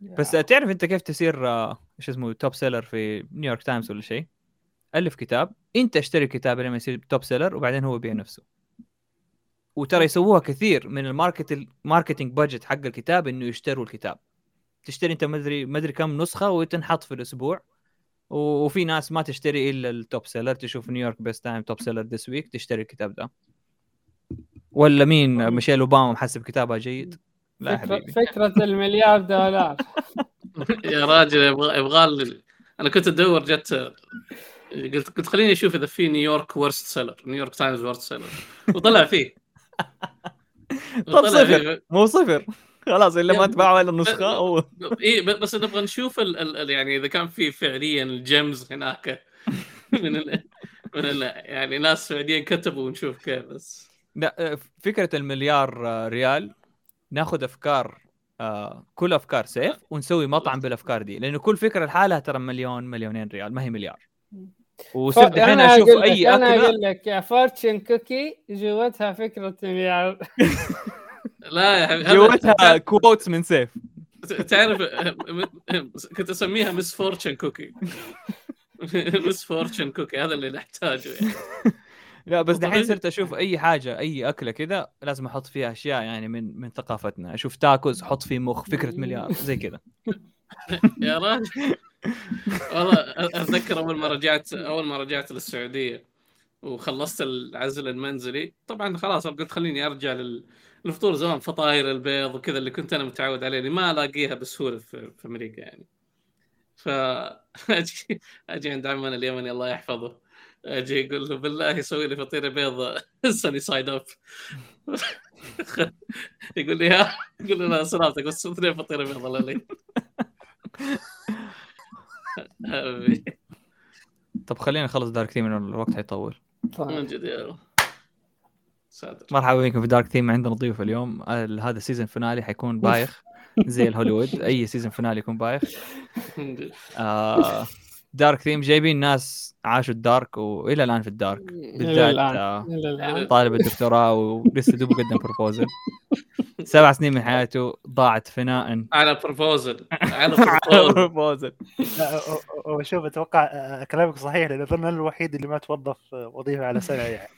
بس تعرف أنت كيف تصير آه، إيش اسمه top seller في نيويورك تايمز ولا شيء؟ ألف كتاب أنت أشتري الكتاب لما يصير top seller وبعدين هو يبيع نفسه. وترى يسووها كثير من ال market ال marketing budget حق الكتاب إنه يشتروا الكتاب. تشتري أنت مدري مدري كم نسخة وتنحط في الأسبوع. وفي ناس ما تشتري إلا ال top seller تشوف نيويورك best تايم top seller this week تشتري الكتاب ده. ولا مين؟ ميشيل أوباما محسب كتابها جيد. لا فكرة, حبيبي. فكرة المليار دولار. يا راجل يبغى يبغى أنا كنت أدور جت قلت قلت خليني أشوف إذا في نيويورك ورست سيلر نيويورك تايمز ورست سيلر وطلع فيه. طب صفر. مو صفر. خلاص إلا ما تباع ولا نسخة أو اي بس نبغى نشوف ال ال يعني إذا كان في فعليا الجيمز هناك. من ال من ال يعني ناس فعليا كتبوا ونشوف كيف بس. لا فكرة المليار ريال ناخذ أفكار آه كل أفكار سيف ونسوي مطعم بالأفكار دي لأنه كل فكرة لحالها ترى مليون مليونين ريال ما هي مليار. وصرت الحين أشوف أي أكلة أنا أقول لك يا فورتشن كوكي جوتها فكرة مليار. لا يا حبيبي جوتها كوتس من سيف. تعرف كنت أسميها مس فورتشن كوكي misfortune cookie هذا اللي نحتاجه يعني. لا بس دحين صرت أشوف أي حاجة أي أكلة كذا لازم أحط فيها أشياء يعني من من ثقافتنا. أشوف تاكوز أحط فيه مخ فكرة مليار زي كذا. يا راجل. والله أتذكر أول ما رجعت أول ما رجعت للسعودية وخلصت العزل المنزلي طبعا خلاص قلت خليني أرجع للفطور زمان فطاير البيض وكذا اللي كنت أنا متعود عليه اللي ما ألاقيها بسهولة في, في أمريكا يعني. ف أجي عند عمنا اليمني الله يحفظه. أجي يقول له بالله يسوي لي فطيرة بيض sunny side up يقول لي ها يقول له لا سلامتك بس اثنين فطيرة بيض الله لي طب خلينا نخلص dark theme الوقت حيطول. من جد يا مرحبا بكم في dark theme عندنا ضيوف اليوم. هذا ال season finale حيكون بايخ. زي الهوليوود. أي season finale يكون بايخ. آه. dark theme جايبين ناس عاشوا ال dark وإلى الآن في ال dark. بالذات آه طالب الدكتوراه ولسه دوب قدم proposal سبع سنين من حياته ضاعت فناء. على proposal على proposal وشوف أتوقع آه، كلامك صحيح لأن اظن أنا الوحيد اللي ما توظف وظيفة على سنه يعني.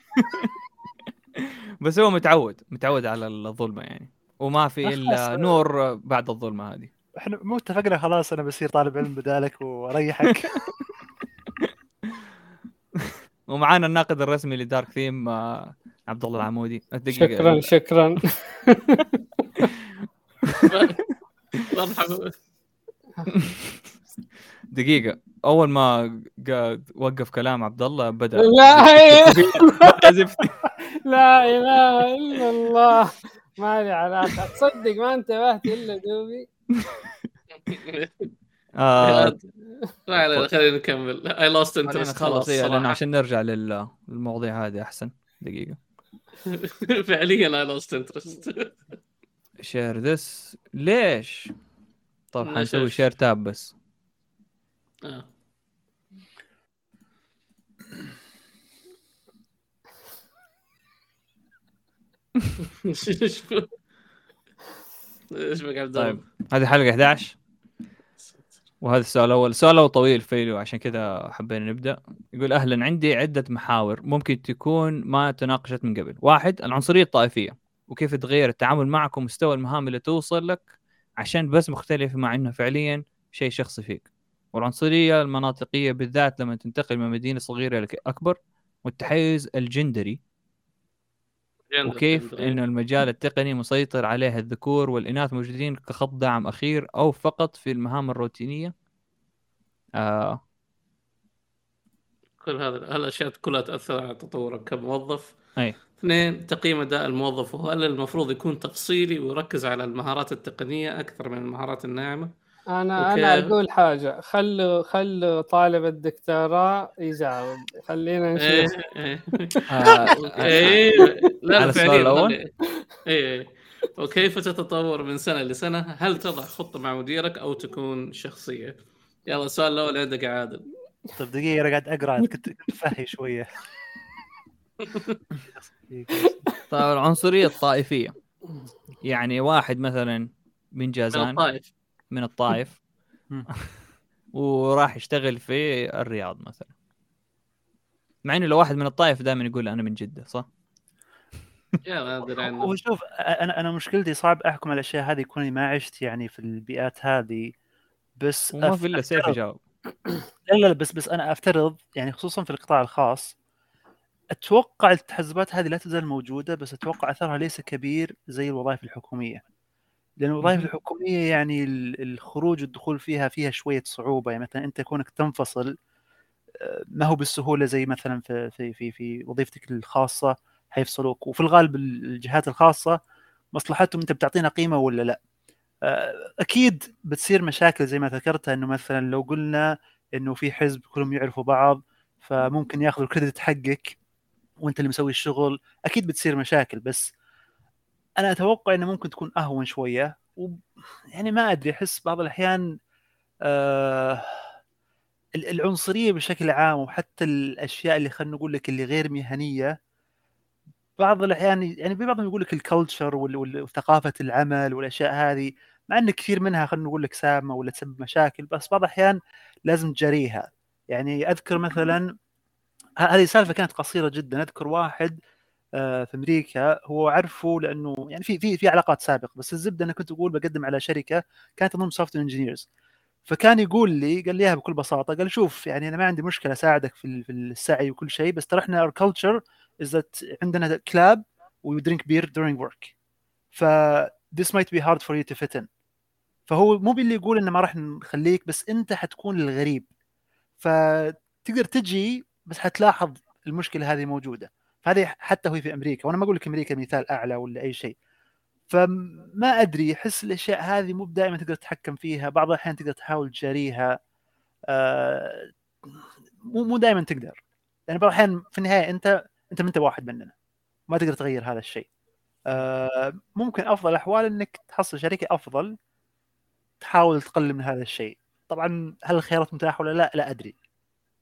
بس هو متعود متعود على الظلمة يعني. وما في إلا نور بعد الظلمة هذه. إحنا مو اتفقنا خلاص أنا بصير طالب علم بدالك وأريحك. ومعانا الناقد الرسمي لدارك ثيم آه، عبد الله العمودي. شكرا شكرا. مرحبا دقيقة. أول ما وقف كلام عبد الله بدأ لا. لا إله إلا الله. ما لي علاقة. تصدق ما انتبهت إلا دوبي. آه. خلينا نكمل. اي لاست انترست خلاص لأن عشان نرجع للمواضيع هذه أحسن. دقيقة. فعليا اي لاست انترست شير ذس ليش؟ طب حنسوي شير تاب بس. آه. إيش بك عبد طيب هذه حلقة 11 وهذا السؤال الأول. السؤال الأول طويل فيلو عشان كذا حبينا نبدأ. يقول أهلا عندي عدة محاور ممكن تكون ما تناقشت من قبل. واحد العنصرية الطائفية وكيف تغير التعامل معك ومستوى المهام اللي توصل لك عشان بس مختلف مع انه فعليا شيء شخصي فيك. والعنصرية المناطقية بالذات لما تنتقل من مدينة صغيرة لاكبر والتحيز الجندري. وكيف إنه المجال التقني مسيطر عليه الذكور والإناث موجودين كخط دعم أخير أو فقط في المهام الروتينية؟ آه. كل هذا الاشياء كلها تأثر على تطورك كموظف. أي. اثنين تقييم أداء الموظف وهل المفروض يكون تفصيلي ويركز على المهارات التقنية أكثر من المهارات الناعمة؟ أنا أنا أقول حاجة. خلوا خلوا طالب الدكتوراه يجاوب. خلينا نشوف. إيه, آه، إيه. لا السؤال الأول؟ إيه إيه. وكيف تتطور من سنة لسنة؟ هل تضع خطة مع مديرك أو تكون شخصية؟ يلا السؤال الأول عندك عادل. طيب دقيقة أنا قاعد أقرأ. كنت فهي شوية. طيب العنصرية الطائفية. يعني واحد مثلا من جازان. الطائف. من الطائف. وراح يشتغل في الرياض مثلا. مع إنه لو واحد من الطائف دائما يقول أنا من جدة صح؟ يا ما أدري عنه. هو شوف أنا أنا مشكلتي صعب أحكم على الأشياء هذه كوني ما عشت يعني في البيئات هذه. بس وما أف- في إلا سيف يجاوب. لا لا لا، بس بس أنا أفترض يعني خصوصا في القطاع الخاص أتوقع التحزبات هذه لا تزال موجودة بس أتوقع أثرها ليس كبير زي الوظائف الحكومية. لأن الوظائف. الحكومية يعني ال- الخروج والدخول فيها فيها شوية صعوبة. يعني مثلا أنت كونك تنفصل آه، ما هو بالسهولة زي مثلا في في في في وظيفتك الخاصة حيفصلوك. وفي الغالب الجهات الخاصة مصلحتهم أنت بتعطينا قيمة ولا لأ. آه، أكيد بتصير مشاكل زي ما ذكرتها إنه مثلا لو قلنا إنه في حزب كلهم يعرفوا بعض فممكن ياخذوا الكريدت حقك وأنت اللي مسوي الشغل. أكيد بتصير مشاكل بس أنا أتوقع إنه ممكن تكون أهون شوية و يعني ما أدري أحس بعض الأحيان آه ال- العنصرية بشكل عام وحتى الأشياء اللي خلينا نقول لك اللي غير مهنية بعض الأحيان يعني بعضهم يقول لك الكلتشر وثقافة العمل والأشياء هذه مع إن كثير منها خلينا نقول لك سامة ولا تسبب مشاكل بس بعض الأحيان لازم تجاريها يعني أذكر مثلا هذه سالفة كانت قصيرة جدا أذكر واحد في أمريكا هو عرفه لأنه يعني في في في علاقات سابقة بس الزبدة أنا كنت أقول بقدم على شركة كانت تضم soft engineers فكان يقول لي قال لي إياها بكل بساطة قال شوف يعني أنا ما عندي مشكلة أساعدك في ال- في السعي وكل شيء بس ترى إحنا our culture عندنا كلاب we drink beer during work. ف this might be hard for you to fit in. فهو مو باللي يقول إنه ما راح نخليك بس أنت حتكون الغريب فتقدر تجي بس حتلاحظ المشكلة هذه موجودة. فهذه حتى هو في أمريكا وأنا ما أقول لك أمريكا مثال أعلى ولا أي شيء. فما أدري أحس الأشياء هذه مو دائما تقدر تتحكم فيها بعض الأحيان تقدر تحاول تجاريها آه، مو مو دائما تقدر. يعني بعض الأحيان في النهاية أنت أنت ما أنت واحد مننا ما تقدر تغير هذا الشيء. آه، ممكن أفضل الاحوال إنك تحصل شركه أفضل تحاول تقلل من هذا الشيء. طبعا هل الخيارات متاحة ولا لا؟ لا أدري.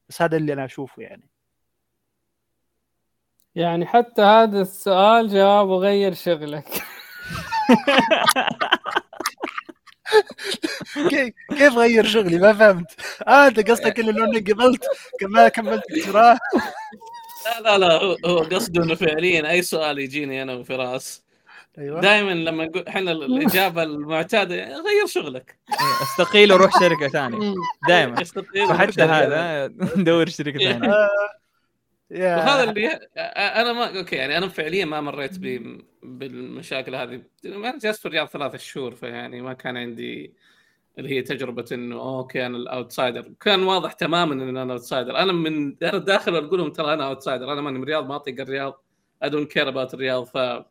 بس هذا اللي أنا أشوفه يعني. يعني حتى هذا السؤال جوابه غير شغلك. كيف كيف غير شغلي؟ ما فهمت. آه أنت قصدك إنه لو انك قبلت كما كملت دكتوراه لا لا لا هو- هو قصده إنه فعليا أي سؤال يجيني أنا وفراس أيوه. دائما لما نقول إحنا الإجابة المعتادة يعني غير شغلك. أستقيل وروح شركة ثانية. دائما شركة. هذا دور شركة ثانية. وهذا اللي أنا ما okay يعني أنا فعليا ما مريت ب... بالمشاكل هذه. أنا جلست في الرياض ثلاث شهور فيعني ما كان عندي اللي هي تجربة إنه okay أنا ال outsider. كان واضح تماما إن أنا outsider. أنا من أنا داخل أقول لهم ترى أنا outsider. أنا ماني من الرياض ما أطيق الرياض. I don't care about الرياض. ف...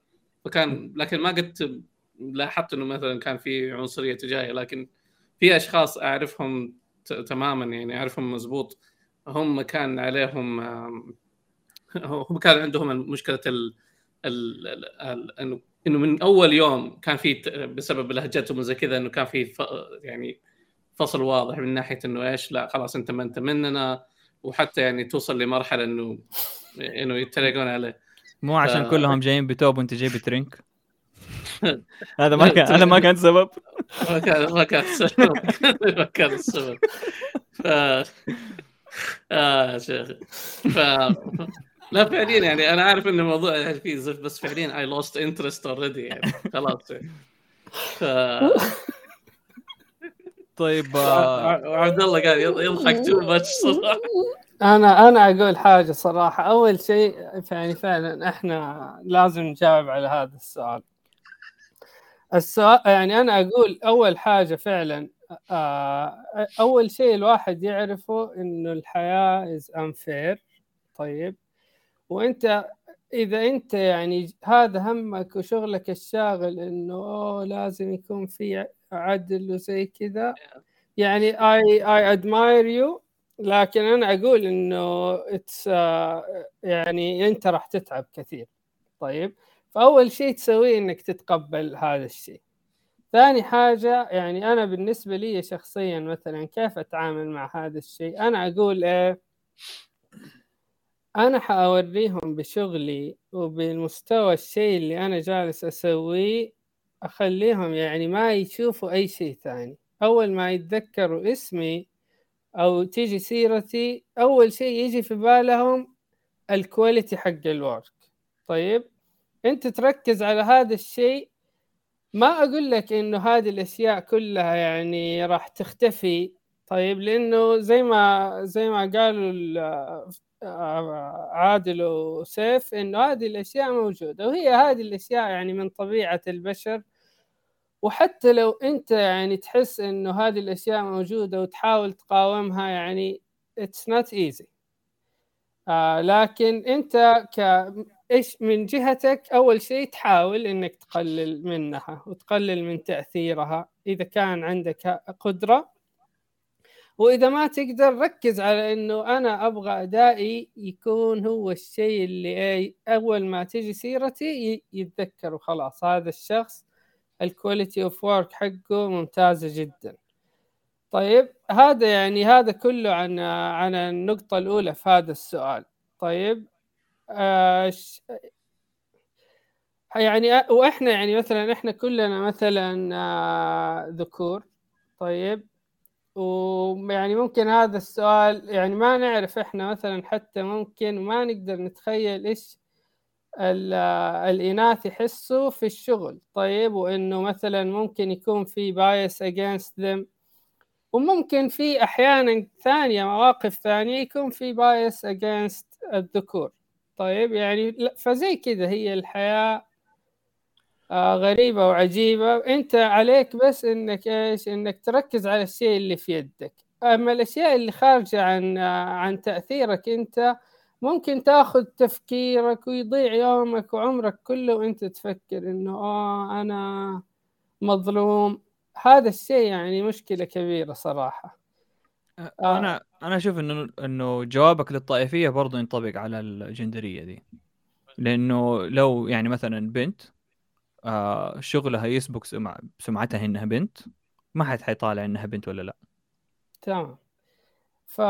فكان لكن ما قد لاحظت إنه مثلا كان في عنصرية تجاهي. لكن في أشخاص أعرفهم ت... تماما يعني أعرفهم مزبوط هم كان عليهم هم كان عندهم مشكله ال... ال... ال... ال... إنه إنه من أول يوم كان في بسبب لهجتهم وزي كذا إنه كان في ف... يعني فصل واضح من ناحية إنه إيش لا خلاص أنت ما أنت مننا وحتى يعني توصل لمرحلة إنه إنه يتريقون عليه. مو عشان ف- كلهم جايين بتوب وأنت جاي بترنك هذا ما كان هذا ما كان سبب. ما كان ما كان السبب ما كان السبب ف آه يا شيخ. ف لا فعليا يعني أنا عارف إن الموضوع يعني فيه زفت بس فعليا I lost interest already يعني. خلاص يعني. ف طيب آه، وعبد الله قاعد يضحك too much صراحة. أنا أنا أقول حاجة صراحة. أول شيء يعني فعلا إحنا لازم نجاوب على هذا السؤال. السؤال يعني أنا أقول أول حاجة فعلا آه، أول شيء الواحد يعرفه إنه الحياة is unfair طيب. وانت إذا انت يعني هذا همك وشغلك الشاغل إنه أوه لازم يكون في عدل وزي كذا. يعني I I admire you لكن أنا أقول إنه it's يعني أنت راح تتعب كثير. طيب؟ فأول شيء تسويه إنك تتقبل هذا الشيء. ثاني حاجة يعني أنا بالنسبة لي شخصيا مثلا كيف أتعامل مع هذا الشيء؟ أنا أقول إيه؟ أنا حأوريهم بشغلي وبالمستوى الشيء اللي أنا جالس أسويه أخليهم يعني ما يشوفوا أي شيء ثاني. أول ما يتذكروا اسمي أو تيجي سيرتي أول شيء يجي في بالهم ال quality حق ال work طيب أنت تركز على هذا الشيء. ما أقول لك إنه هذه الأشياء كلها يعني راح تختفي. طيب لأنه زي ما زي ما قالوا عادل وسيف إنه هذه الأشياء موجودة وهي هذه الأشياء يعني من طبيعة البشر. وحتى لو أنت يعني تحس إنه هذه الأشياء موجودة وتحاول تقاومها يعني it's not easy لكن أنت ك إيش من جهتك أول شيء تحاول إنك تقلل منها وتقلل من تأثيرها إذا كان عندك قدرة وإذا ما تقدر ركز على إنه أنا أبغى أدائي يكون هو الشيء اللي أول ما تجي سيرتي يتذكر وخلاص. هذا الشخص ال quality of work حقه ممتازه جدا. طيب هذا يعني هذا كله عن عن النقطة الأولى في هذا السؤال. طيب آه يعني وإحنا يعني مثلا إحنا كلنا مثلا آه ذكور. طيب ويعني ممكن هذا السؤال يعني ما نعرف إحنا مثلا حتى ممكن ما نقدر نتخيل إيش الإناث يحسوا في الشغل. طيب وإنه مثلا ممكن يكون في بايس against them وممكن في أحيانا ثانية مواقف ثانية يكون في بايس against الذكور. طيب يعني فزي كذا هي الحياة آه، غريبة وعجيبة. أنت عليك بس إنك إيش؟ إنك تركز على الشيء اللي في يدك. أما الأشياء اللي خارجة عن آه، عن تأثيرك أنت ممكن تأخذ تفكيرك ويضيع يومك وعمرك كله وأنت تفكر إنه آه أنا مظلوم. هذا الشيء يعني مشكلة كبيرة صراحة. آه. أنا أنا أشوف إنه إنه جوابك للطائفية برضه ينطبق على الجندرية دي. لأنه لو يعني مثلا بنت آه شغلها يسبق سمع سمعتها إنها بنت. ما حد حيطالع إنها بنت ولا لا. تمام. ف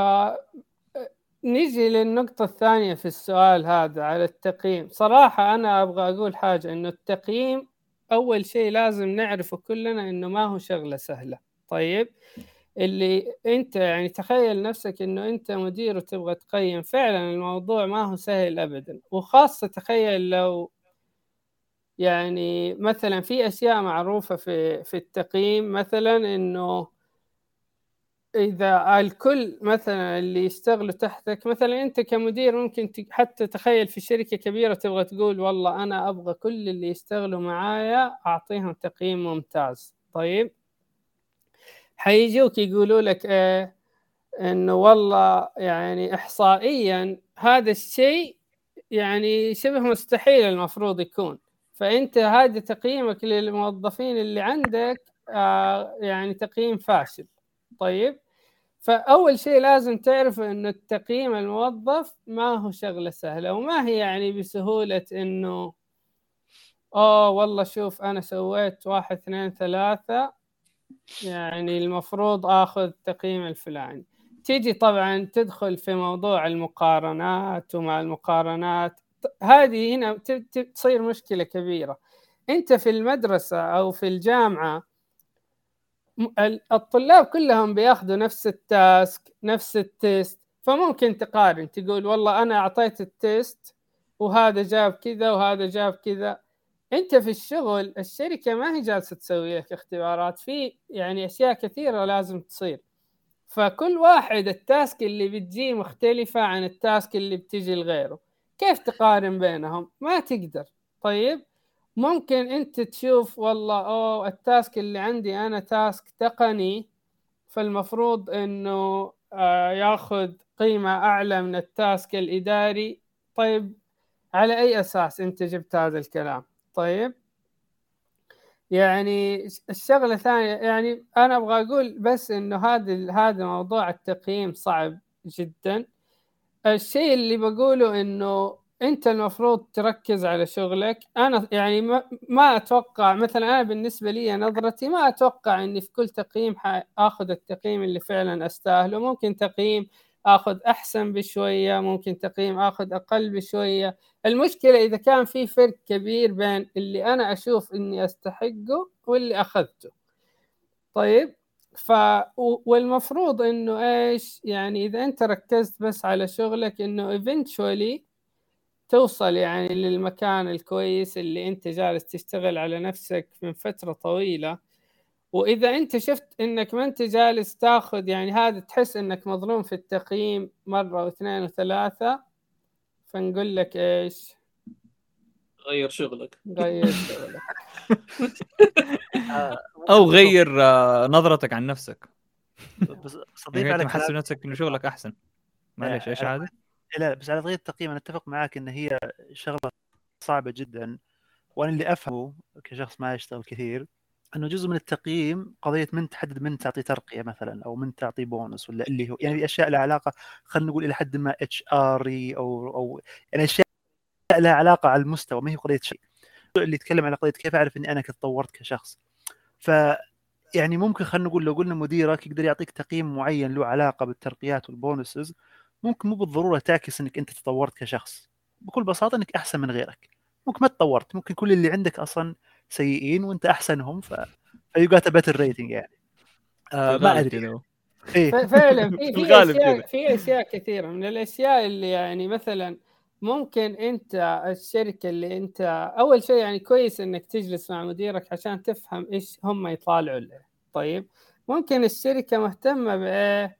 نيجي للنقطة الثانية في السؤال هذا على التقييم. صراحة أنا أبغى أقول حاجة إنه التقييم أول شيء لازم نعرفه كلنا إنه ما هو شغلة سهلة. طيب؟ اللي أنت يعني تخيل نفسك إنه أنت مدير وتبغى تقيم فعلا الموضوع ما هو سهل أبدا. وخاصة تخيل لو يعني مثلا في أشياء معروفة في في التقييم مثلا إنه إذا الكل مثلا اللي يشتغلوا تحتك مثلا أنت كمدير ممكن حتى تخيل في شركة كبيرة تبغى تقول والله أنا أبغى كل اللي يشتغلوا معايا أعطيهم تقييم ممتاز. طيب؟ حيجوك يقولوا لك إيه إنه والله يعني احصائيا هذا الشيء يعني شبه مستحيل المفروض يكون. فأنت هذا تقييمك للموظفين اللي عندك آه يعني تقييم فاشل. طيب؟ فأول شيء لازم تعرف انه التقييم الموظف ما هو شغلة سهلة وما هي يعني بسهولة إنه أوه والله شوف أنا سويت واحد اثنين ثلاثة يعني المفروض آخذ التقييم الفلاني. تيجي طبعا تدخل في موضوع المقارنات ومع المقارنات. هذه هنا تصير مشكلة كبيرة. أنت في المدرسة أو في الجامعة الطلاب كلهم بيأخذوا نفس ال task نفس ال test. فممكن تقارن تقول والله أنا أعطيت ال test وهذا جاب كذا وهذا جاب كذا. أنت في الشغل الشركة ما هي جالسة تسوي لك اختبارات. في يعني أشياء كثيرة لازم تصير. فكل واحد ال task اللي بتجي مختلفة عن ال task اللي بتجي لغيره. كيف تقارن بينهم؟ ما تقدر. طيب ممكن أنت تشوف والله أوه ال task اللي عندي أنا task تقني فالمفروض إنه آه ياخذ قيمة أعلى من ال task الإداري. طيب على أي أساس أنت جبت هذا الكلام؟ طيب يعني الشغلة الثانية يعني أنا أبغى أقول بس إنه هذا هذا موضوع التقييم صعب جدا. الشيء اللي بقوله إنه أنت المفروض تركز على شغلك. أنا يعني ما, ما أتوقع مثلا أنا بالنسبة لي نظرتي ما أتوقع إني في كل تقييم اخذ التقييم اللي فعلا أستاهله. ممكن تقييم آخذ أحسن بشوية ممكن تقييم آخذ أقل بشوية. المشكلة إذا كان في فرق كبير بين اللي أنا أشوف إني أستحقه واللي أخذته. طيب؟ ف والمفروض إنه إيش؟ يعني إذا أنت ركزت بس على شغلك إنه eventually توصل يعني للمكان الكويس اللي أنت جالس تشتغل على نفسك من فترة طويلة. وإذا أنت شفت إنك ما أنت جالس تاخذ يعني هذا تحس إنك مظلوم في التقييم مرة واثنين وثلاثة فنقول لك إيش؟ غير شغلك. غير شغلك. أو غير آه، نظرتك عن نفسك. بس اضيف يعني أنت على محسن نفسك انه شغلك أحسن. معليش إيش آه، هذا؟ لا بس على قضيه التقييم أنا أتفق معاك إن هي شغلة صعبة جدا. وأنا اللي أفهمه كشخص ما يشتغل كثير إنه جزء من التقييم قضية من تحدد من تعطي ترقية مثلا أو من تعطي بونص ولا اللي هو يعني أشياء لها علاقة خلينا نقول إلى حد ما HR أو أو يعني أشياء لها علاقة على المستوى ما هي قضية شيء. اللي يتكلم على قضية كيف أعرف إني أنا تطورت كشخص. ف يعني ممكن خلينا نقول لو قلنا مديرك يقدر يعطيك تقييم معين له علاقة بالترقيات وال bonuses ممكن مو بالضرورة تعكس إنك أنت تطورت كشخص. بكل بساطة إنك أحسن من غيرك. ممكن ما تطورت ممكن كل اللي عندك أصلا سيئين وأنت أحسنهم ف ف you got better rating يعني. آه ما أدري. ف- فعلا في في اشياء. في أشياء كثيرة. من الأشياء اللي يعني مثلا ممكن أنت الشركة اللي أنت أول شيء يعني كويس إنك تجلس مع مديرك عشان تفهم إيش هم يطالعوا له. طيب ممكن الشركة مهتمة بايه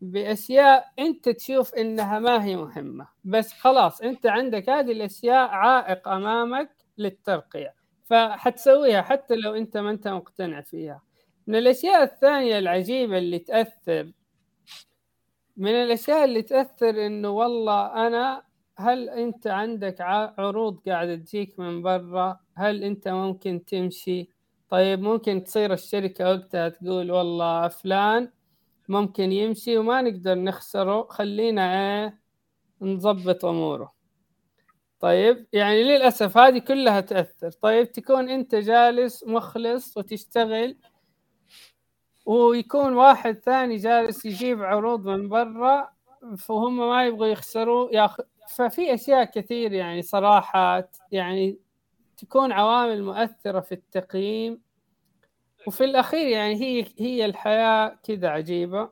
بأشياء أنت تشوف إنها ما هي مهمة. بس خلاص أنت عندك هذه الأشياء عائق أمامك للترقية. فحتسويها حتى لو أنت ما أنت مقتنع فيها. من الأشياء الثانية العجيبة اللي تأثر من الأشياء اللي تأثر إنه والله أنا هل أنت عندك عروض قاعدة تجيك من برا؟ هل أنت ممكن تمشي؟ طيب ممكن تصير الشركة وقتها تقول والله فلان ممكن يمشي وما نقدر نخسره خلينا إيه نظبط أموره. طيب يعني للأسف هذه كلها تأثر. طيب تكون أنت جالس مخلص وتشتغل ويكون واحد ثاني جالس يجيب عروض من برا فهم ما يبغوا يخسروا ياخ... ففي أشياء كثير يعني صراحة يعني تكون عوامل مؤثرة في التقييم. وفي الأخير يعني هي هي الحياة كذا عجيبة.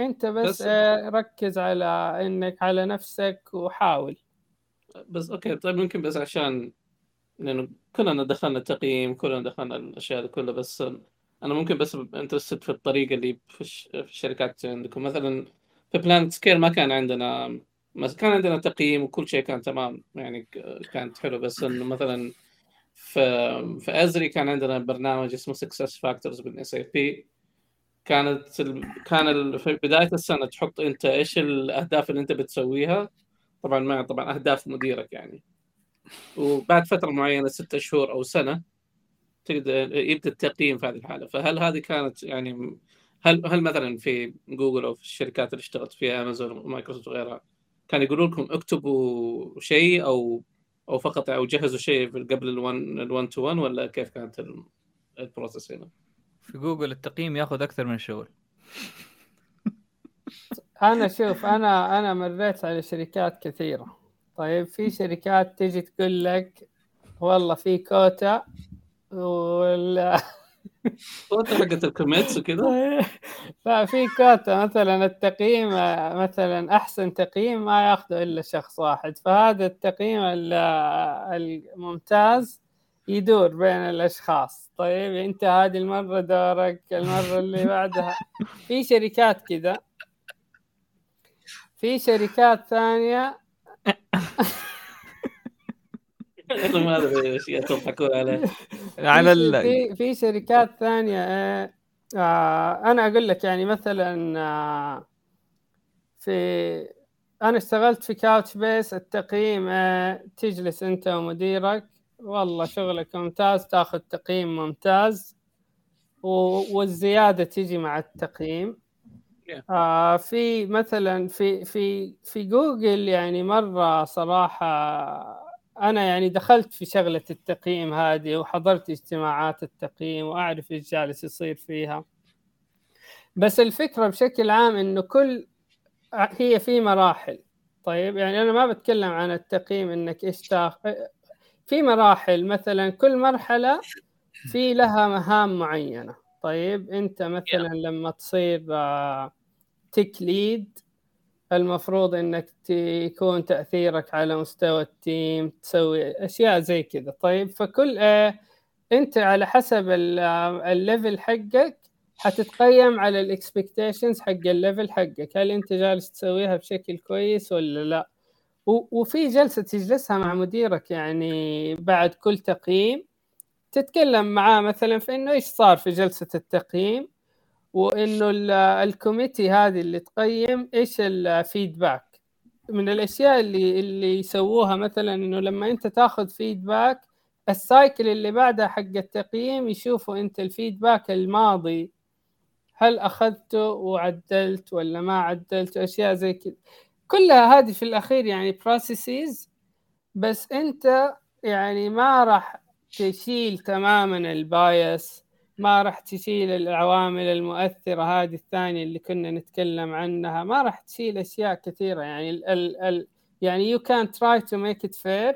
أنت بس, بس- آه، ركز على إنك على نفسك وحاول. بس okay طيب ممكن بس عشان لأنه كلنا دخلنا التقييم كلنا دخلنا الأشياء كلها بس أنا ممكن بس interested في الطريقة اللي في, الش... في الشركات عندكم. مثلا في PlanetScale ما كان عندنا ما كان عندنا تقييم وكل شيء كان تمام يعني كانت حلو. بس انه مثلا في في Esri كان عندنا برنامج اسمه SuccessFactors بال SAP كانت ال... كان ال... في بداية السنة تحط أنت إيش الأهداف اللي أنت بتسويها. طبعا مع طبعا أهداف مديرك يعني. وبعد فترة معينة ستة شهور أو سنة تقدر يبدأ التقييم في هذه الحالة. فهل هذه كانت يعني هل هل مثلا في جوجل أو في الشركات اللي اشتغلت فيها أمازون ومايكروسوفت وغيرها كان يقولوا لكم اكتبوا شيء أو أو فقط أو جهزوا شيء قبل ال one ال one to 1 ولا كيف كانت ال- ال process هنا؟ في جوجل التقييم ياخذ أكثر من الشغل أنا شوف أنا أنا مريت على شركات كثيرة طيب في شركات تجي تقول لك والله في كوتا ولا صوت حقت ال commits وكذا لا في كوتا مثلا التقييم مثلا أحسن تقييم ما يأخذه إلا شخص واحد. فهذا التقييم ال- الممتاز يدور بين الأشخاص. طيب أنت هذه المرة دورك المرة اللي بعدها. في شركات كذا في شركات ثانية. ما أدري إيش تضحكون عليه. على ال... في في شركات ثانية آه آه أنا أقول لك يعني مثلا آه في أنا اشتغلت في كاوتش بيس التقييم آه تجلس أنت ومديرك. والله شغلك ممتاز تاخذ تقييم ممتاز و- والزيادة تيجي مع التقييم. Yeah. آه في مثلا في في في جوجل يعني مرة صراحة أنا يعني دخلت في شغلة التقييم هذه وحضرت اجتماعات التقييم وأعرف إيش جالس يصير فيها. بس الفكرة بشكل عام إنه كل هي في مراحل. طيب يعني أنا ما بتكلم عن التقييم إنك إيش تاخ في مراحل مثلا كل مرحلة في لها مهام معينة. طيب أنت مثلا لما تصير آه، تك ليد المفروض إنك يكون تأثيرك على مستوى ال team تسوي أشياء زي كذا. طيب فكل آه، أنت على حسب آه، ال level حقك حتتقيم على ال expectations حق ال level حقك. هل أنت جالس تسويها بشكل كويس ولا لا؟ وفي جلسة تجلسها مع مديرك يعني بعد كل تقييم تتكلم معاه مثلا في إنه إيش صار في جلسة التقييم. وإنه ال- ال committee هذه اللي تقيم إيش ال feedback؟ من الأشياء اللي اللي يسووها مثلا إنه لما أنت تاخذ feedback ال cycle اللي بعدها حق التقييم يشوفوا أنت ال feedback الماضي هل أخذته وعدلت ولا ما عدلت؟ أشياء زي كذا. كلها هذه في الأخير يعني processes بس أنت يعني ما راح تشيل تماما البايس. ما راح تشيل العوامل المؤثرة هذه الثانية اللي كنا نتكلم عنها. ما راح تشيل أشياء كثيرة. يعني ال ال ال يعني you can try to make it fair.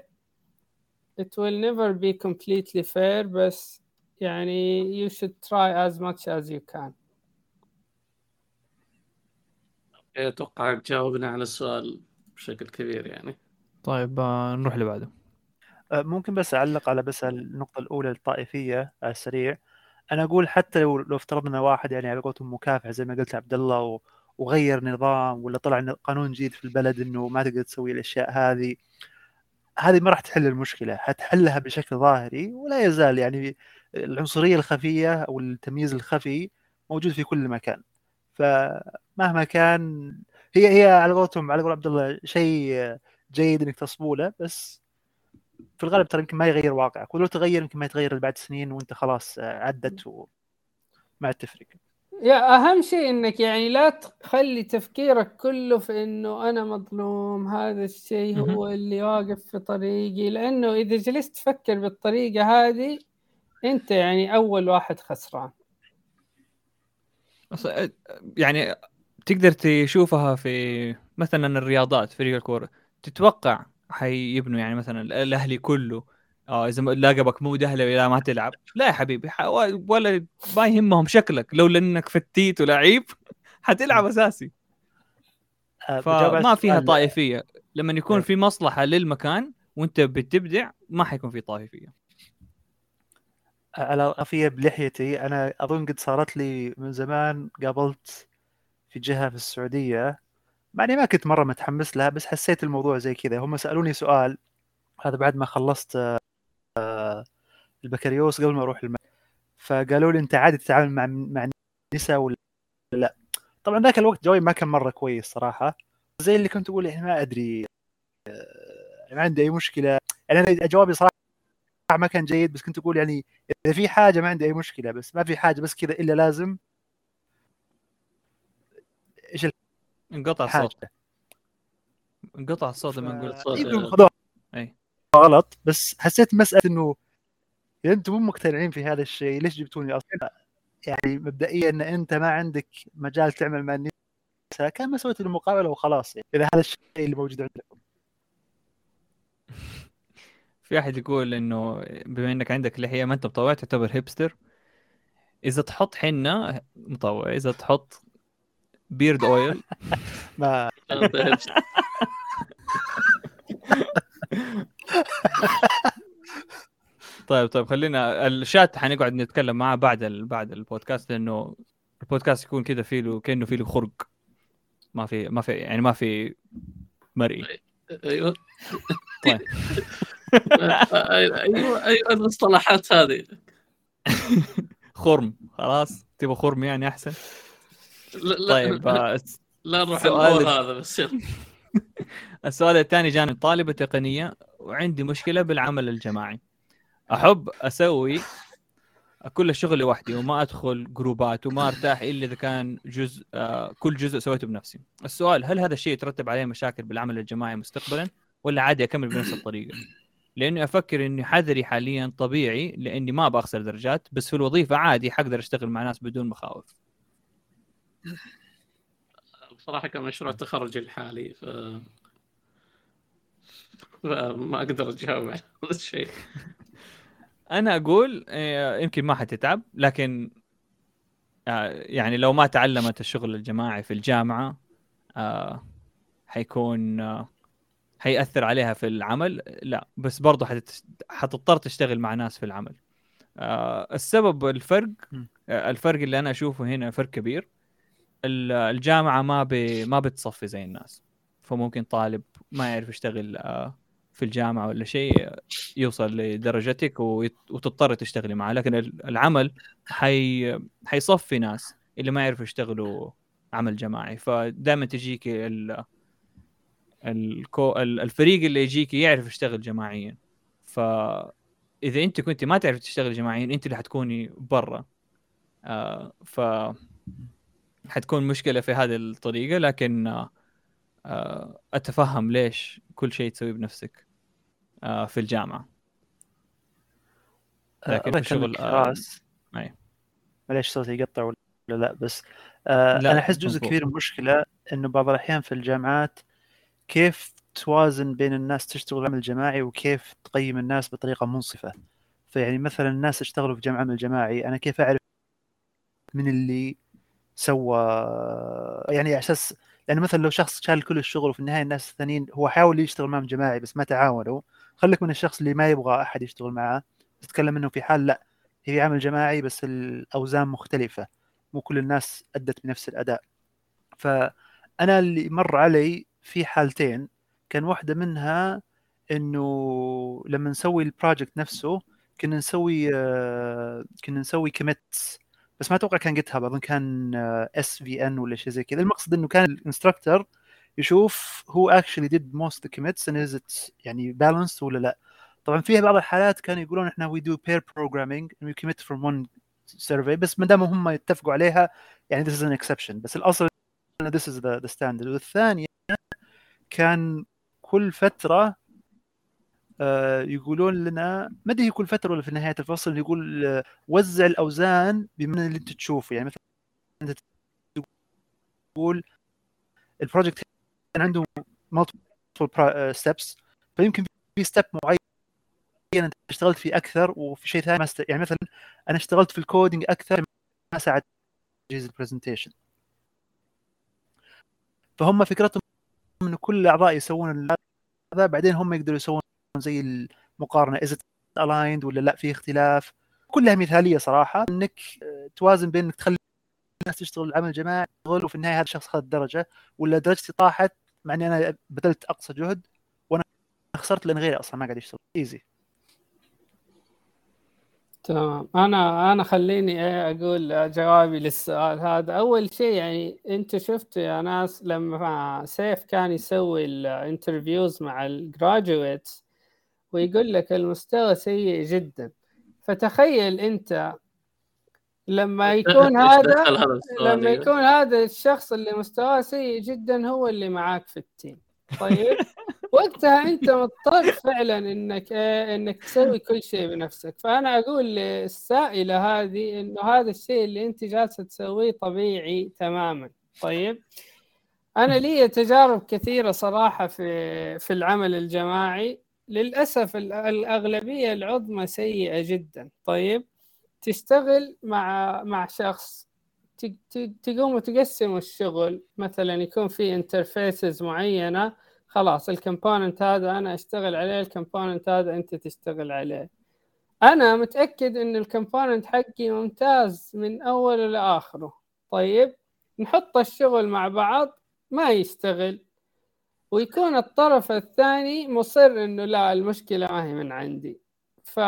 It will never be completely fair بس يعني you should try as much as you can. أتوقع جاوبنا على السؤال بشكل كبير يعني. طيب آه، نروح اللي بعده آه، ممكن بس أعلق على بس النقطة الأولى الطائفية على السريع. أنا أقول حتى لو لو افترضنا واحد يعني على قولتهم مكافح زي ما قلت عبد الله و- وغير نظام ولا طلع قانون جديد في البلد إنه ما تقدر تسوي الأشياء هذه هذه ما راح تحل المشكلة حتحلها بشكل ظاهري ولا يزال يعني العنصرية الخفية أو التمييز الخفي موجود في كل مكان. فمهما كان هي هي على قولتهم على قول عبد الله شيء جيد إنك تصبو له بس في الغالب ترى يمكن ما يغير واقعك ولو تغير يمكن ما يتغير بعد سنين وانت خلاص آه، عدت وما عاد تفرق. يا أهم شيء إنك يعني لا تخلي تفكيرك كله في إنه أنا مظلوم هذا الشيء هو اللي واقف في طريقي. لأنه إذا جلست تفكر بالطريقة هذه أنت يعني أول واحد خسران. يعني تقدر تشوفها في مثلا الرياضات فريق الكورة. تتوقع حيبنوا يعني مثلا ال- الأهلي كله. آه إذا لاقبك مو أهلي لا ما تلعب. لا يا حبيبي ولا ما يهمهم شكلك. لو لأنك فتيت ولعيب حتلعب أساسي. آه، فما فيها طائفية. لما يكون إيه. في مصلحة للمكان وأنت بتبدع ما حيكون في طائفية. على رفية بلحيتي أنا أظن قد صارت لي من زمان قابلت في جهة في السعودية يعني ما كنت مرة متحمس لها بس حسيت الموضوع زي كذا. هم سألوني سؤال هذا بعد ما خلصت آه، البكالوريوس قبل ما أروح المدرسة. فقالوا لي أنت عادي تتعامل مع مع النساء ولا لا؟ طبعا ذاك الوقت جوابي ما كان مرة كويس صراحة. زي اللي كنت أقول يعني ما أدري آه، ما عندي أي مشكلة. يعني أنا جوابي صراحة ما كان جيد بس كنت أقول يعني إذا في حاجة ما عندي أي مشكلة بس ما في حاجة بس كذا إلا لازم. إيش انقطع الصوت. انقطع الصوت لما نقول. يمكن خذوها أي. غلط بس حسيت مسألة إنه إذا أنتم مو مقتنعين في هذا الشيء ليش جبتوني أصلا؟ يعني مبدئيا إن أنت ما عندك مجال تعمل مع النساء كان ما سويت المقابلة وخلاص. يعني إذا هذا الشيء اللي موجود عندكم. في أحد يقول إنه بما إنك عندك لحية ما أنت مطوع تعتبر هيبستر إذا تحط حنة مطوع. إذا تحط بيرد اويل. ما طيب طيب خلينا الشات حنقعد نتكلم معاه بعد ال... بعد البودكاست لأنه البودكاست يكون كذا فيه له كأنه فيه له خرق. ما في ما في يعني ما في مرئي. أيوه. طيب. أيوه أيوه المصطلحات هذه. خرم خلاص. تبغى خرم يعني أحسن؟ لا طيب آه، لا نروح سؤال- الموضوع هذا بس. السؤال الثاني جاني من طالبة تقنية وعندي مشكلة بالعمل الجماعي. أحب أسوي كل الشغل لوحدي وما أدخل جروبات وما أرتاح إلا إذا كان جزء آه كل جزء سويته بنفسي. السؤال هل هذا الشيء يترتب عليه مشاكل بالعمل الجماعي مستقبلا ولا عادي أكمل بنفس الطريقة؟ لأني أفكر إني حذري حاليا طبيعي لأني ما بخسر درجات بس في الوظيفة عادي حقدر أشتغل مع ناس بدون مخاوف. بصراحه كان مشروع تخرجي الحالي ف فما أقدر أجاوب على هذا الشيء. أنا أقول آه، يمكن ما حتتعب لكن آه، يعني لو ما تعلمت الشغل الجماعي في الجامعة آه، حيكون حيأثر عليها في العمل. لا بس برضه حتت... حتضطر تشتغل مع ناس في العمل. السبب الفرق الفرق اللي أنا أشوفه هنا فرق كبير. الجامعة ما ب... ما بتصفي زي الناس. فممكن طالب ما يعرف يشتغل آه، في الجامعة ولا شيء يوصل لدرجتك. وتضطر تشتغلي معه. لكن ال- العمل حي... حيصفي ناس اللي ما يعرفوا يشتغلوا عمل جماعي. فدائما تجيك ال... الكو... ال- الفريق اللي يجيك يعرف يشتغل جماعيا. فإذا أنت كنت ما تعرف تشتغل جماعيا أنت اللي حتكوني برا. آه ف حتكون مشكلة في هذه الطريقة لكن آه آه أتفهم ليش كل شيء تسويه بنفسك آه في الجامعة لكن في الشغل، راس. معليش صوتي يقطع ولا لا بس آه لا، أنا أحس جزء. كبير من المشكلة إنه بعض الأحيان في الجامعات كيف توازن بين الناس تشتغل عمل جماعي وكيف تقيم الناس بطريقة منصفة فيعني مثلا الناس اشتغلوا في جمع عمل جماعي أنا كيف أعرف من اللي سوى يعني على أساس يعني مثلا لو شخص شال كل الشغل وفي النهاية الناس الثانيين هو حاول يشتغل معهم جماعي بس ما تعاونوا خليك من الشخص اللي ما يبغى أحد يشتغل معاه تتكلم إنه في حال لأ هي عمل جماعي بس الأوزان مختلفة مو كل الناس أدت بنفس الأداء. فأنا اللي مر علي في حالتين كان واحدة منها إنه لما نسوي ال project نفسه كنا نسوي آه، كنا نسوي commits بس ما أتوقع كان GitHub أظن كان SVN ولا شيء زي كذا. المقصد إنه كان ال instructor يشوف هو اكشلي ديد موست كوميتس is it يعني بالانسد ولا لا. طبعا فيها بعض الحالات كانوا يقولون إحنا وي دو بير بروجرامينج وي كوميت فروم ون سيرفي بس ما دام هم يتفقوا عليها يعني this is an exception. بس الأصل ان is the, the standard. والثانية كان كل فترة يقولون لنا ما أدري كل فترة ولا في نهاية الفصل يقول آه، وزع الأوزان بمن اللي أنت تشوفه. يعني مثلا انت تقول ال project كان عنده multiple steps فيمكن في step معين أنت اشتغلت فيه أكثر وفي شيء ثاني ما است... يعني مثلا أنا اشتغلت في ال coding أكثر ما ساعد تجهيز ال presentation فهم فكرتهم إنه كل الأعضاء يسوون هذا بعدين هم يقدروا يسوون زي المقارنة at the end ولا لا؟ في اختلاف. كلها مثالية صراحة. إنك آه، توازن بين إنك تخلي الناس تشتغل عمل جماعي يشتغل وفي النهاية هذا الشخص اخذ درجة. ولا درجتي طاحت مع إني أنا بذلت أقصى جهد وأنا خسرت لأن غيري أصلا ما قاعد يشتغل. easy تمام. أنا أنا خليني أقول جوابي للسؤال هذا. أول شيء يعني أنت شفتوا يا ناس لما سيف كان يسوي ال interviews مع ال graduates ويقول لك المستوى سيء جدا. فتخيل أنت لما يكون هذا؟ لما يكون هذا الشخص اللي مستواه سيء جدا هو اللي معاك في التيم. طيب؟ وقتها أنت مضطر فعلا انك إنك تسوي كل شيء بنفسك. فأنا أقول للسائلة هذه إنه هذا الشيء اللي أنت جالسة تسويه طبيعي تماما. طيب؟ أنا لي تجارب كثيرة صراحة في في العمل الجماعي. للأسف ال- الأغلبية العظمى سيئة جدا. طيب تشتغل مع مع شخص ت- ت- تقوموا تقسموا الشغل. مثلا يكون في interfaces معينة خلاص ال component هذا أنا أشتغل عليه ال component هذا أنت تشتغل عليه. أنا متأكد إن ال component حقي ممتاز من اوله لآخره. طيب نحط الشغل مع بعض ما يشتغل. ويكون الطرف الثاني مصر إنه لا المشكلة ما هي من عندي. ف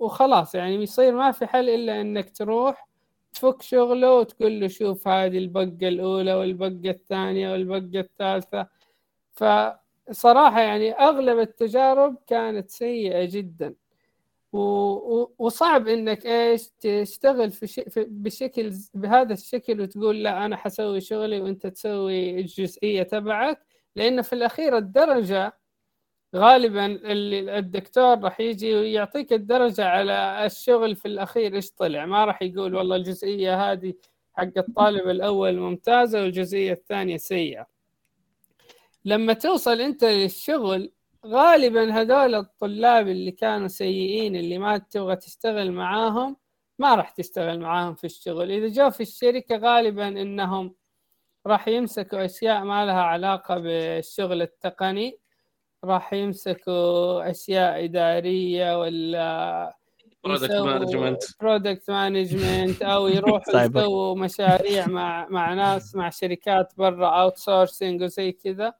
وخلاص يعني يصير ما في حل إلا إنك تروح تفك شغله وتقول له شوف هذه البقة الأولى والبقة الثانية والبقة الثالثة. فصراحه يعني أغلب التجارب كانت سيئة جدا. وصعب إنك إيش تشتغل في, ش... في بشكل بهذا الشكل وتقول لا أنا حسوي شغلي وأنت تسوي الجزئية تبعك. لأنه في الأخير الدرجة غالبا ال- الدكتور راح يجي ويعطيك الدرجة على الشغل في الأخير إيش طلع؟ ما راح يقول والله الجزئية هذه حق الطالب الأول ممتازة والجزئية الثانية سيئة. لما توصل أنت للشغل غالبا هذول الطلاب اللي كانوا سيئين اللي ما تبغى تشتغل معاهم ما راح تشتغل معاهم في الشغل. إذا جو في الشركة غالبا إنهم راح يمسكوا أشياء ما لها علاقة بالشغل التقني راح يمسكوا أشياء إدارية ولا product management product management أو يروحوا. يسووا مشاريع مع مع ناس مع شركات برا outsourcing وزي كذا.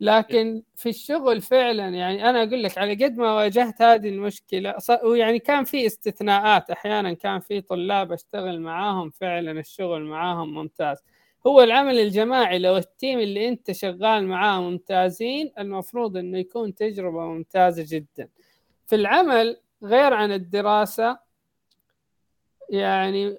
لكن في الشغل فعلا يعني أنا أقول لك على قد ما واجهت هذه المشكلة ويعني كان في استثناءات أحيانا كان في طلاب أشتغل معاهم فعلا الشغل معاهم ممتاز. هو العمل الجماعي لو التيم اللي انت شغال معاه ممتازين المفروض انه يكون تجربة ممتازة جدا. في العمل غير عن الدراسة يعني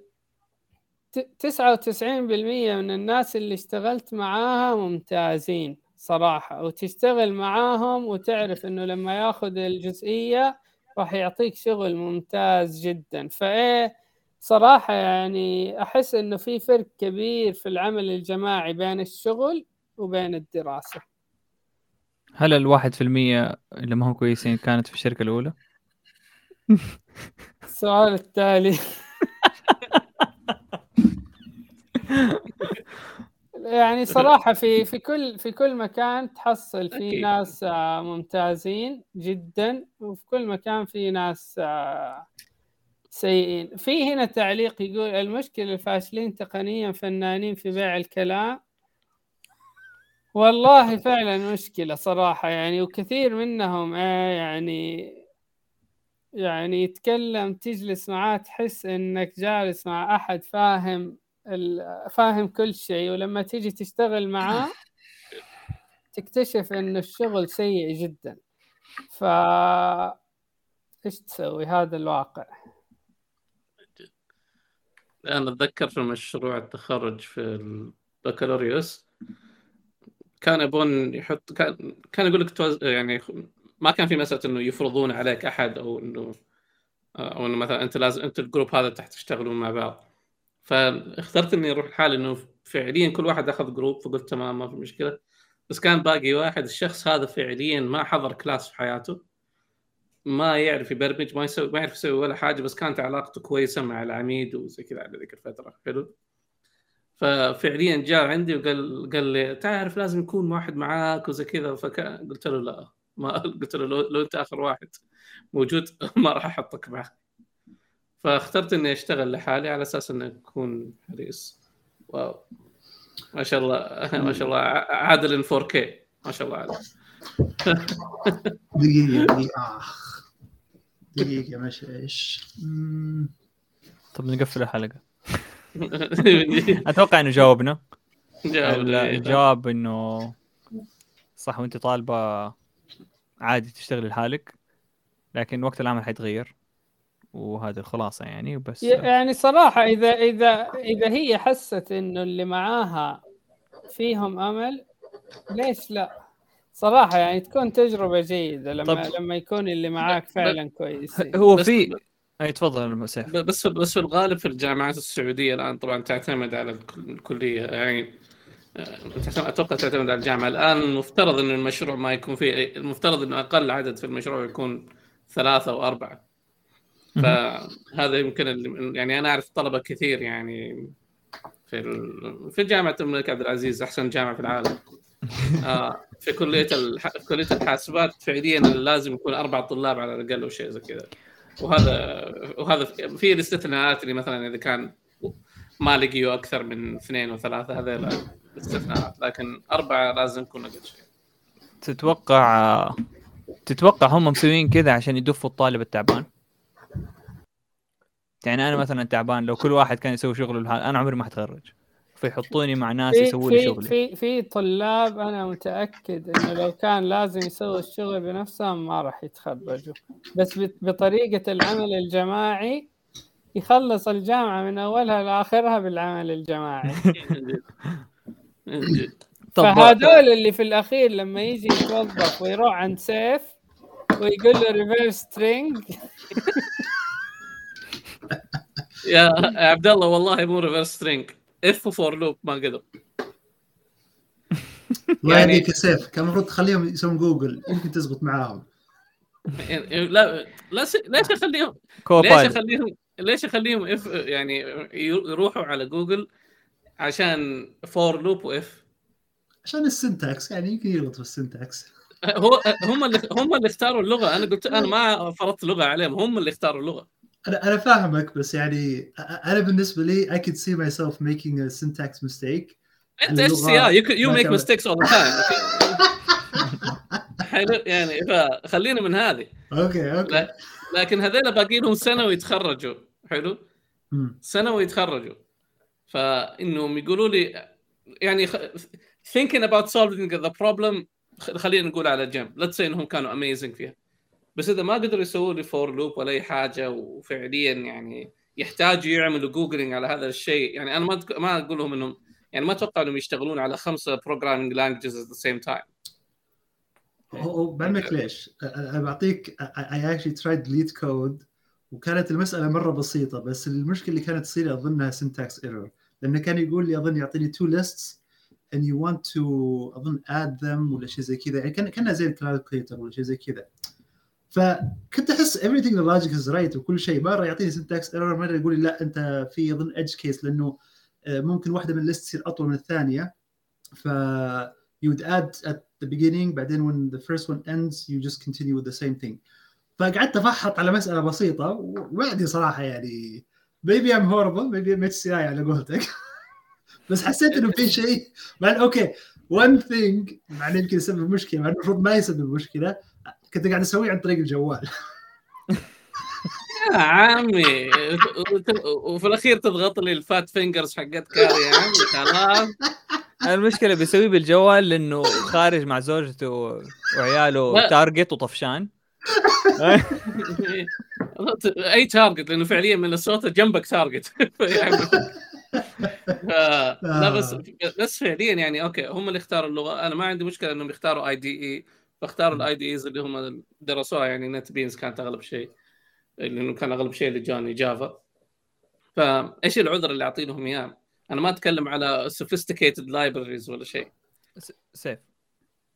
ت- 99% من الناس اللي اشتغلت معاها ممتازين صراحة. وتشتغل معاهم وتعرف إنه لما ياخذ الجزئية راح يعطيك شغل ممتاز جدا. فإيه صراحة يعني أحس إنه في فرق كبير في العمل الجماعي بين الشغل وبين الدراسة هل الواحد في المية اللي ما هم كويسين كانت في الشركة الأولى؟ السؤال التالي يعني صراحة في في كل في كل مكان تحصل في. ناس آه، ممتازين جدا وفي كل مكان في ناس آه، سيئين. في هنا تعليق يقول المشكلة الفاشلين تقنيا فنانين في بيع الكلام. والله فعلا مشكلة صراحة يعني وكثير منهم آه، يعني يعني يتكلم تجلس معاه تحس إنك جالس مع أحد فاهم فاهم كل شيء ولما تيجي تشتغل معاه تكتشف إن الشغل سيء جدا. ف إيش تسوي؟ هذا الواقع. أنا أتذكر في مشروع التخرج في البكالوريوس كان يبون يحط كان كان يقول لك توز... يعني ما كان في مسألة إنه يفرضون عليك أحد أو انه أو إنه مثلا أنت لازم أنت ال group هذا تحت تشتغلون مع بعض. فاخترت إني أروح لحالي إنه فعليا كل واحد أخذ group فقلت تمام ما في مشكلة. بس كان باقي واحد الشخص هذا فعليا ما حضر كلاس في حياته. ما يعرف يبرمج ما يسوي ما يعرف يسوي ولا حاجة بس كانت علاقته كويسة مع العميد وزي كذا على ذيك الفترة. حلو؟ ففعليا جاء عندي وقال قال لي تعرف لازم يكون واحد معاك وزي كذا. فقلت له لا. ما قلت له لو, لو أنت آخر واحد موجود ما راح أحطك معه. فاخترت إني أشتغل لحالي على أساس إني أكون حريص. واو. ما شاء الله ما شاء الله عادل إن 4K ما شاء الله عليه دقيقة دقيقة. آخ دقيقة مش إيش؟ طب نقفل الحلقة. أتوقع إنه جاوبنا. جاوبني. الجواب إنه صح وأنت طالبة عادي تشتغل لحالك لكن وقت العمل حيتغير وهذه الخلاصة يعني بس يعني صراحة إذا إذا إذا هي حست إنه اللي معاها فيهم أمل ليش لا؟ صراحة يعني تكون تجربة جيدة لما طب- لما يكون اللي معاك فعلا كويس. هو في أي تفضل سيف بس بس في الغالب في الجامعات السعودية الآن طبعا تعتمد على الك- الكلية يعني تعتمد- أتوقع تعتمد على الجامعة. الآن المفترض انه المشروع ما يكون فيه المفترض إنه أقل عدد في المشروع يكون ثلاثة أو أربعة. فهذا يمكن اللي يعني أنا أعرف طلبة كثير يعني في. في جامعة الملك عبد العزيز أحسن جامعة في العالم. آه في كلية الح... كلية الحاسبات فعليا لازم يكون أربع طلاب على الأقل أو شيء زي كذا. وهذا وهذا في الاستثناءات اللي مثلا إذا كان ما لقيوا أكثر من اثنين وثلاثه هذا لا استثناءات لكن أربعة لازم يكون أقل شيء. تتوقع تتوقع هم مسويين كذا عشان يدفوا الطالب التعبان؟ يعني أنا مثلا تعبان لو كل واحد كان يسوي شغله أنا عمري ما حتخرج فيحطوني مع ناس يسووا لي في شغلي. في في طلاب أنا متأكد إنه لو كان لازم يسووا الشغل بنفسهم ما راح يتخرجوا. بس بطريقة العمل الجماعي يخلص الجامعة من أولها لاخرها بالعمل الجماعي. فهذول اللي في الأخير لما يجي يتوظف ويروح عند سيف ويقول له reverse string يا يا عبد الله والله مو reverse string if for loop ما قدر. الله يعني- يهديك يا سيف كان المفروض تخليهم يسوون جوجل يمكن تزبط معاهم. يعني لا لا س... ليش اخليهم ليش اخليهم ليش أخليهم if يعني يروحوا على جوجل عشان for loop و if عشان ال syntax يعني يمكن يغلط في السنتكس هو هم اللي هم اللي اختاروا اللغة. أنا قلت أنا ما فرضت لغة عليهم هم اللي اختاروا اللغة. أنا أنا فاهمك بس يعني أنا بالنسبة لي I could see myself making a syntax mistake. أنت اتش see you make mistakes all the time حلو يعني فخلينا من هذه. أوكي أوكي. لكن هذول باقي لهم سنة ويتخرجوا. حلو. سنة ويتخرجوا. فإنهم يقولوا لي يعني thinking about solving the problem خلينا نقول على جنب. Let's say إنهم كانوا amazing فيها. بس إذا ما قدروا يسووا لي for loop ولا أي حاجة وفعليا يعني يحتاجوا يعملوا googling على هذا الشيء يعني أنا ما تك- ما أقول لهم إنهم يعني ما أتوقع إنهم يشتغلون على خمسة programming languages at the same time. هو بعلمك ليش؟ أنا بعطيك I actually tried LeetCode وكانت المسألة مرة بسيطة بس المشكلة اللي كانت تصير أظنها syntax error. لأنه كان يقول لي أظن يعطيني two lists and you want to أظن add them ولا شيء زي كذا. يعني كان كانها زي ال calculator ولا شيء زي كذا. فكنت أحس everything logic is right وكل شيء. مره يعطيني syntax error مره يقول لي لا أنت في اظن edge case لأنه آه، ممكن واحدة من ال list تصير أطول من الثانية. ف you would add at the beginning بعدين when the first one ends you just continue with the same thing. فقعدت أفحط على مسألة بسيطة وبعدي صراحة يعني maybe I'm horrible maybe I'm HCI على قولتك. بس حسيت إنه في شيء. بعد أوكي one thing بعدين يمكن يسبب مشكلة بعد المفروض ما يسبب مشكلة. كنت قاعد أسويه عن طريق الجوال. يا عمي وفي الأخير تضغط لي الفات فينجرز حقت كاري يا عمي خلاص. المشكلة بيسويه بالجوال لأنه خارج مع زوجته وعياله. تارجت وطفشان. أي تارجت لأنه فعليا من الصوت جنبك تارجت. لا بس بس فعليا يعني أوكي هم اللي اختاروا اللغة. أنا ما عندي مشكلة إنهم يختاروا اي دي اي فاختاروا الاي دي ايز اللي هم درسوها يعني نت بينز كانت أغلب شيء لأنه كان أغلب شيء اللي جاني جافا فايش العذر اللي اعطينهم إياه؟ أنا ما أتكلم على sophisticated libraries ولا شيء. safe.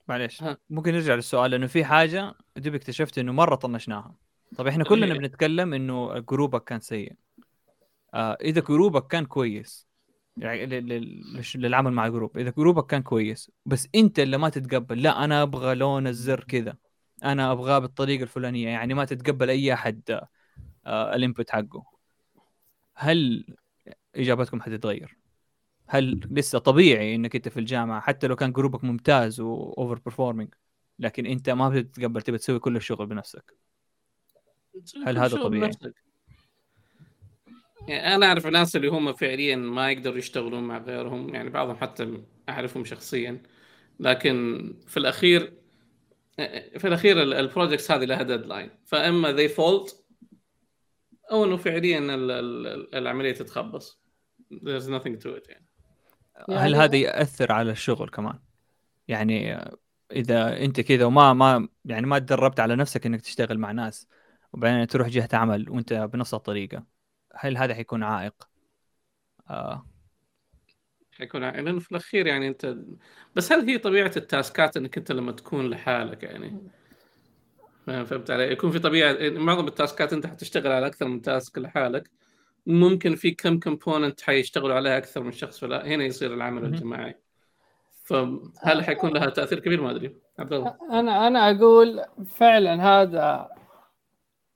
معليش. ها. ممكن نرجع للسؤال لأنه في حاجة دوب اكتشفت إنه مرة طنشناها. طب إحنا كلنا هي. بنتكلم إنه group ك كان سيء. آه إذا group ك كان كويس يعني للعمل مع group إذا group ك كان كويس بس أنت اللي ما تتقبل لا أنا أبغى لون الزر كذا أنا أبغاه بالطريقة الفلانية يعني ما تتقبل أي أحد آه الانبوت حقه هل إجابتكم حتتغير؟ هل لسه طبيعي إنك أنت في الجامعة حتى لو كان جروبك ممتاز واوفر برفورمينج لكن أنت ما بتتقبل تبي تسوي كل الشغل بنفسك هل هذا طبيعي؟ بنفسك؟ يعني أنا أعرف ناس اللي هم فعليا ما يقدروا يشتغلون مع غيرهم يعني بعضهم حتى أعرفهم شخصيا. لكن في الأخير في الأخير ال- ال projects هذه لها deadline فأما default أو إنه فعليا ال- ال- العملية تتخبص. There's nothing to it يعني. هل يعني- هذا يأثر على الشغل كمان؟ يعني إذا أنت كذا وما ما يعني ما تدربت على نفسك إنك تشتغل مع ناس وبعدين تروح جهة عمل وأنت بنفس الطريقة. هل هذا حيكون عائق؟ آه. حيكون ع- لأنه في الأخير يعني أنت بس هل هي طبيعة ال task ات إنك أنت لما تكون لحالك يعني؟ فهمت علي؟ يكون في طبيعة معظم ال task ات أنت حتشتغل على أكثر من task لحالك. ممكن في كم component حيشتغلوا عليها أكثر من شخص فلا هنا يصير العمل. الجماعي. فهل حيكون لها تأثير كبير؟ ما أدري. عبد الله. أنا أنا أقول فعلا هذا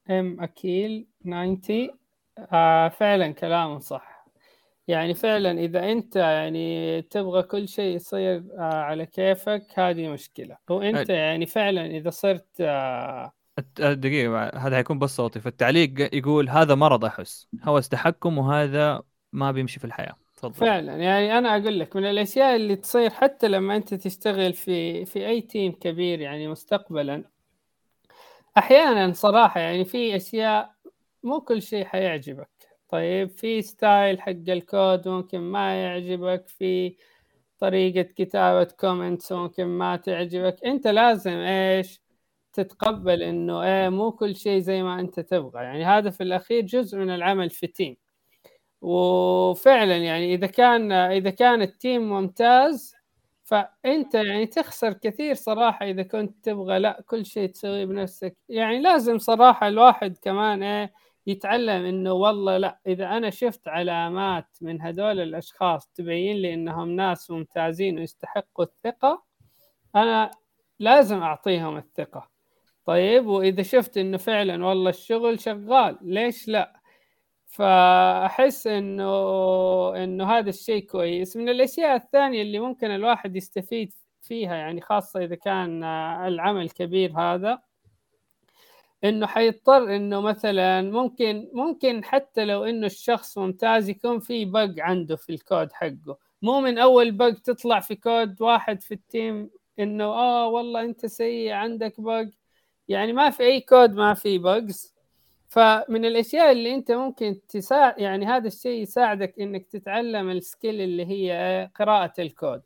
ام اكيل 90 آه فعلا كلامه صح. يعني فعلا إذا أنت يعني تبغى كل شيء يصير آه على كيفك هذه مشكلة. وأنت. يعني فعلا إذا صرت آه الت- دقيقة هذا حيكون بس صوتي. فالتعليق يقول هذا مرض أحس. هوس تحكم وهذا ما بيمشي في الحياة. تفضل. فعلا. يعني أنا أقول لك من الأشياء اللي تصير حتى لما أنت تشتغل في في أي تيم كبير يعني مستقبلا أحيانا صراحة يعني في أشياء مو كل شيء حيعجبك. طيب في style حق الكود ممكن ما يعجبك في طريقة كتابة comments ممكن ما تعجبك. أنت لازم إيش؟ تتقبل إنه إيه مو كل شيء زي ما أنت تبغى. يعني هذا في الأخير جزء من العمل في team وفعلا يعني إذا كان إذا كان ال team ممتاز فأنت يعني تخسر كثير صراحة إذا كنت تبغى لا كل شيء تسويه بنفسك. يعني لازم صراحة الواحد كمان إيه يتعلم إنه والله لا إذا أنا شفت علامات من هذول الأشخاص تبين لي إنهم ناس ممتازين ويستحقوا الثقة أنا لازم أعطيهم الثقة. طيب وإذا شفت إنه فعلا والله الشغل شغال ليش لا؟ فأحس إنه إنه هذا الشيء كويس. من الأشياء الثانية اللي ممكن الواحد يستفيد فيها يعني خاصة إذا كان العمل كبير هذا إنه حيضطر إنه مثلا ممكن ممكن حتى لو إنه الشخص ممتاز يكون في bug عنده في الكود حقه. مو من أول bug تطلع في كود واحد في ال team إنه آه والله أنت سيء عندك bug يعني ما في أي كود ما في bugs فمن الأشياء اللي أنت ممكن تساعد يعني هذا الشيء يساعدك إنك تتعلم ال skill اللي هي قراءة الكود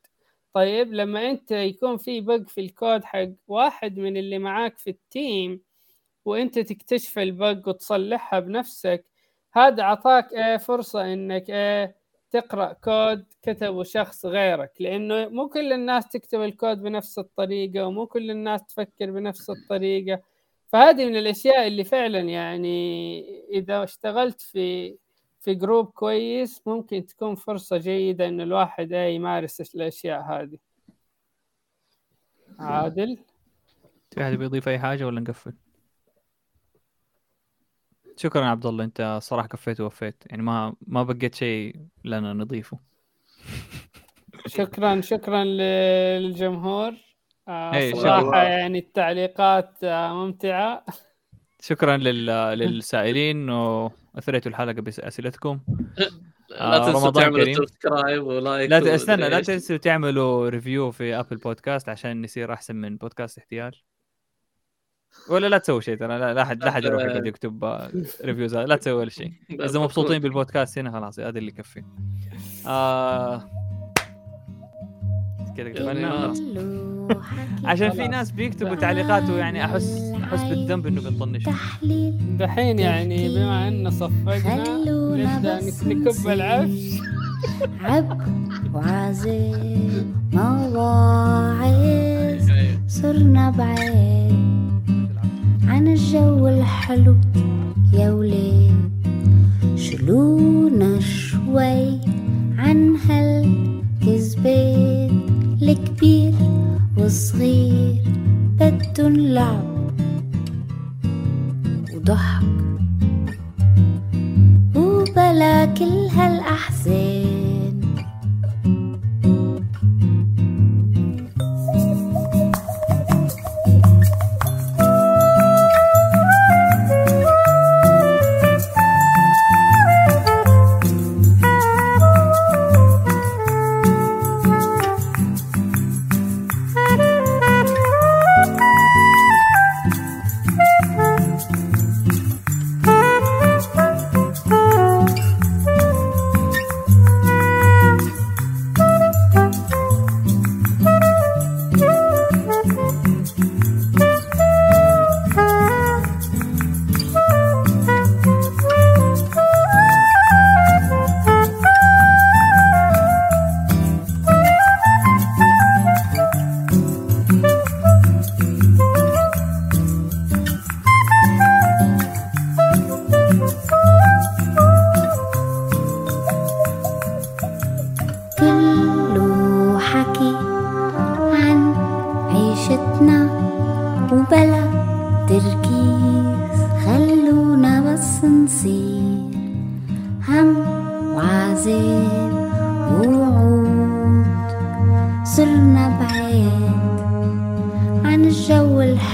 طيب لما أنت يكون في bug في الكود حق واحد من اللي معاك في ال team وانت تكتشف ال bug وتصلحها بنفسك. هذا عطاك إيه فرصة إنك إيه تقرأ كود كتبه شخص غيرك لأنه مو كل الناس تكتب الكود بنفس الطريقة ومو كل الناس تفكر بنفس الطريقة. فهذه من الأشياء اللي فعلا يعني إذا اشتغلت في في group كويس ممكن تكون فرصة جيدة إن الواحد إيه يمارس الأشياء هذه. عادل؟ في أحد بيضيف أي حاجة ولا نقفل؟ شكرا عبد الله أنت صراحة كفيت ووفيت يعني ما ما بقيت شيء لنا نضيفه شكرا شكرا للجمهور آه، إيه، صراحة شكراً. يعني التعليقات آه، ممتعة شكرا لل... للسائلين وأثريتوا الحلقة بأسئلتكم لا آه، تنسوا تعملوا كريم. subscribe و like لا استنى لا. تنسوا تعملوا review في Apple Podcast عشان نصير أحسن من بودكاست احتيال ولا لا تسوي شيء ترى لا لا احد لا أحد يروح يقعد يكتب آه، ريفيوز لا تسوي ولا شيء. إذا مبسوطين بالبودكاست هنا خلاص هذا اللي يكفي. آه... كذا. عشان في ناس بيكتبوا تعليقات ويعني احس أحس بالذنب إنه بنطنش. دحين يعني بما ان صفقنا نبدأ نكب. العفش. عب وعزيز مواعيد. صرنا بعيد. عن الجو الحلو يا وليد شلونا شوي عن هالكذبين الكبير والصغير بدن لعب وضحك. وبلا كل هالأحزان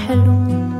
الجو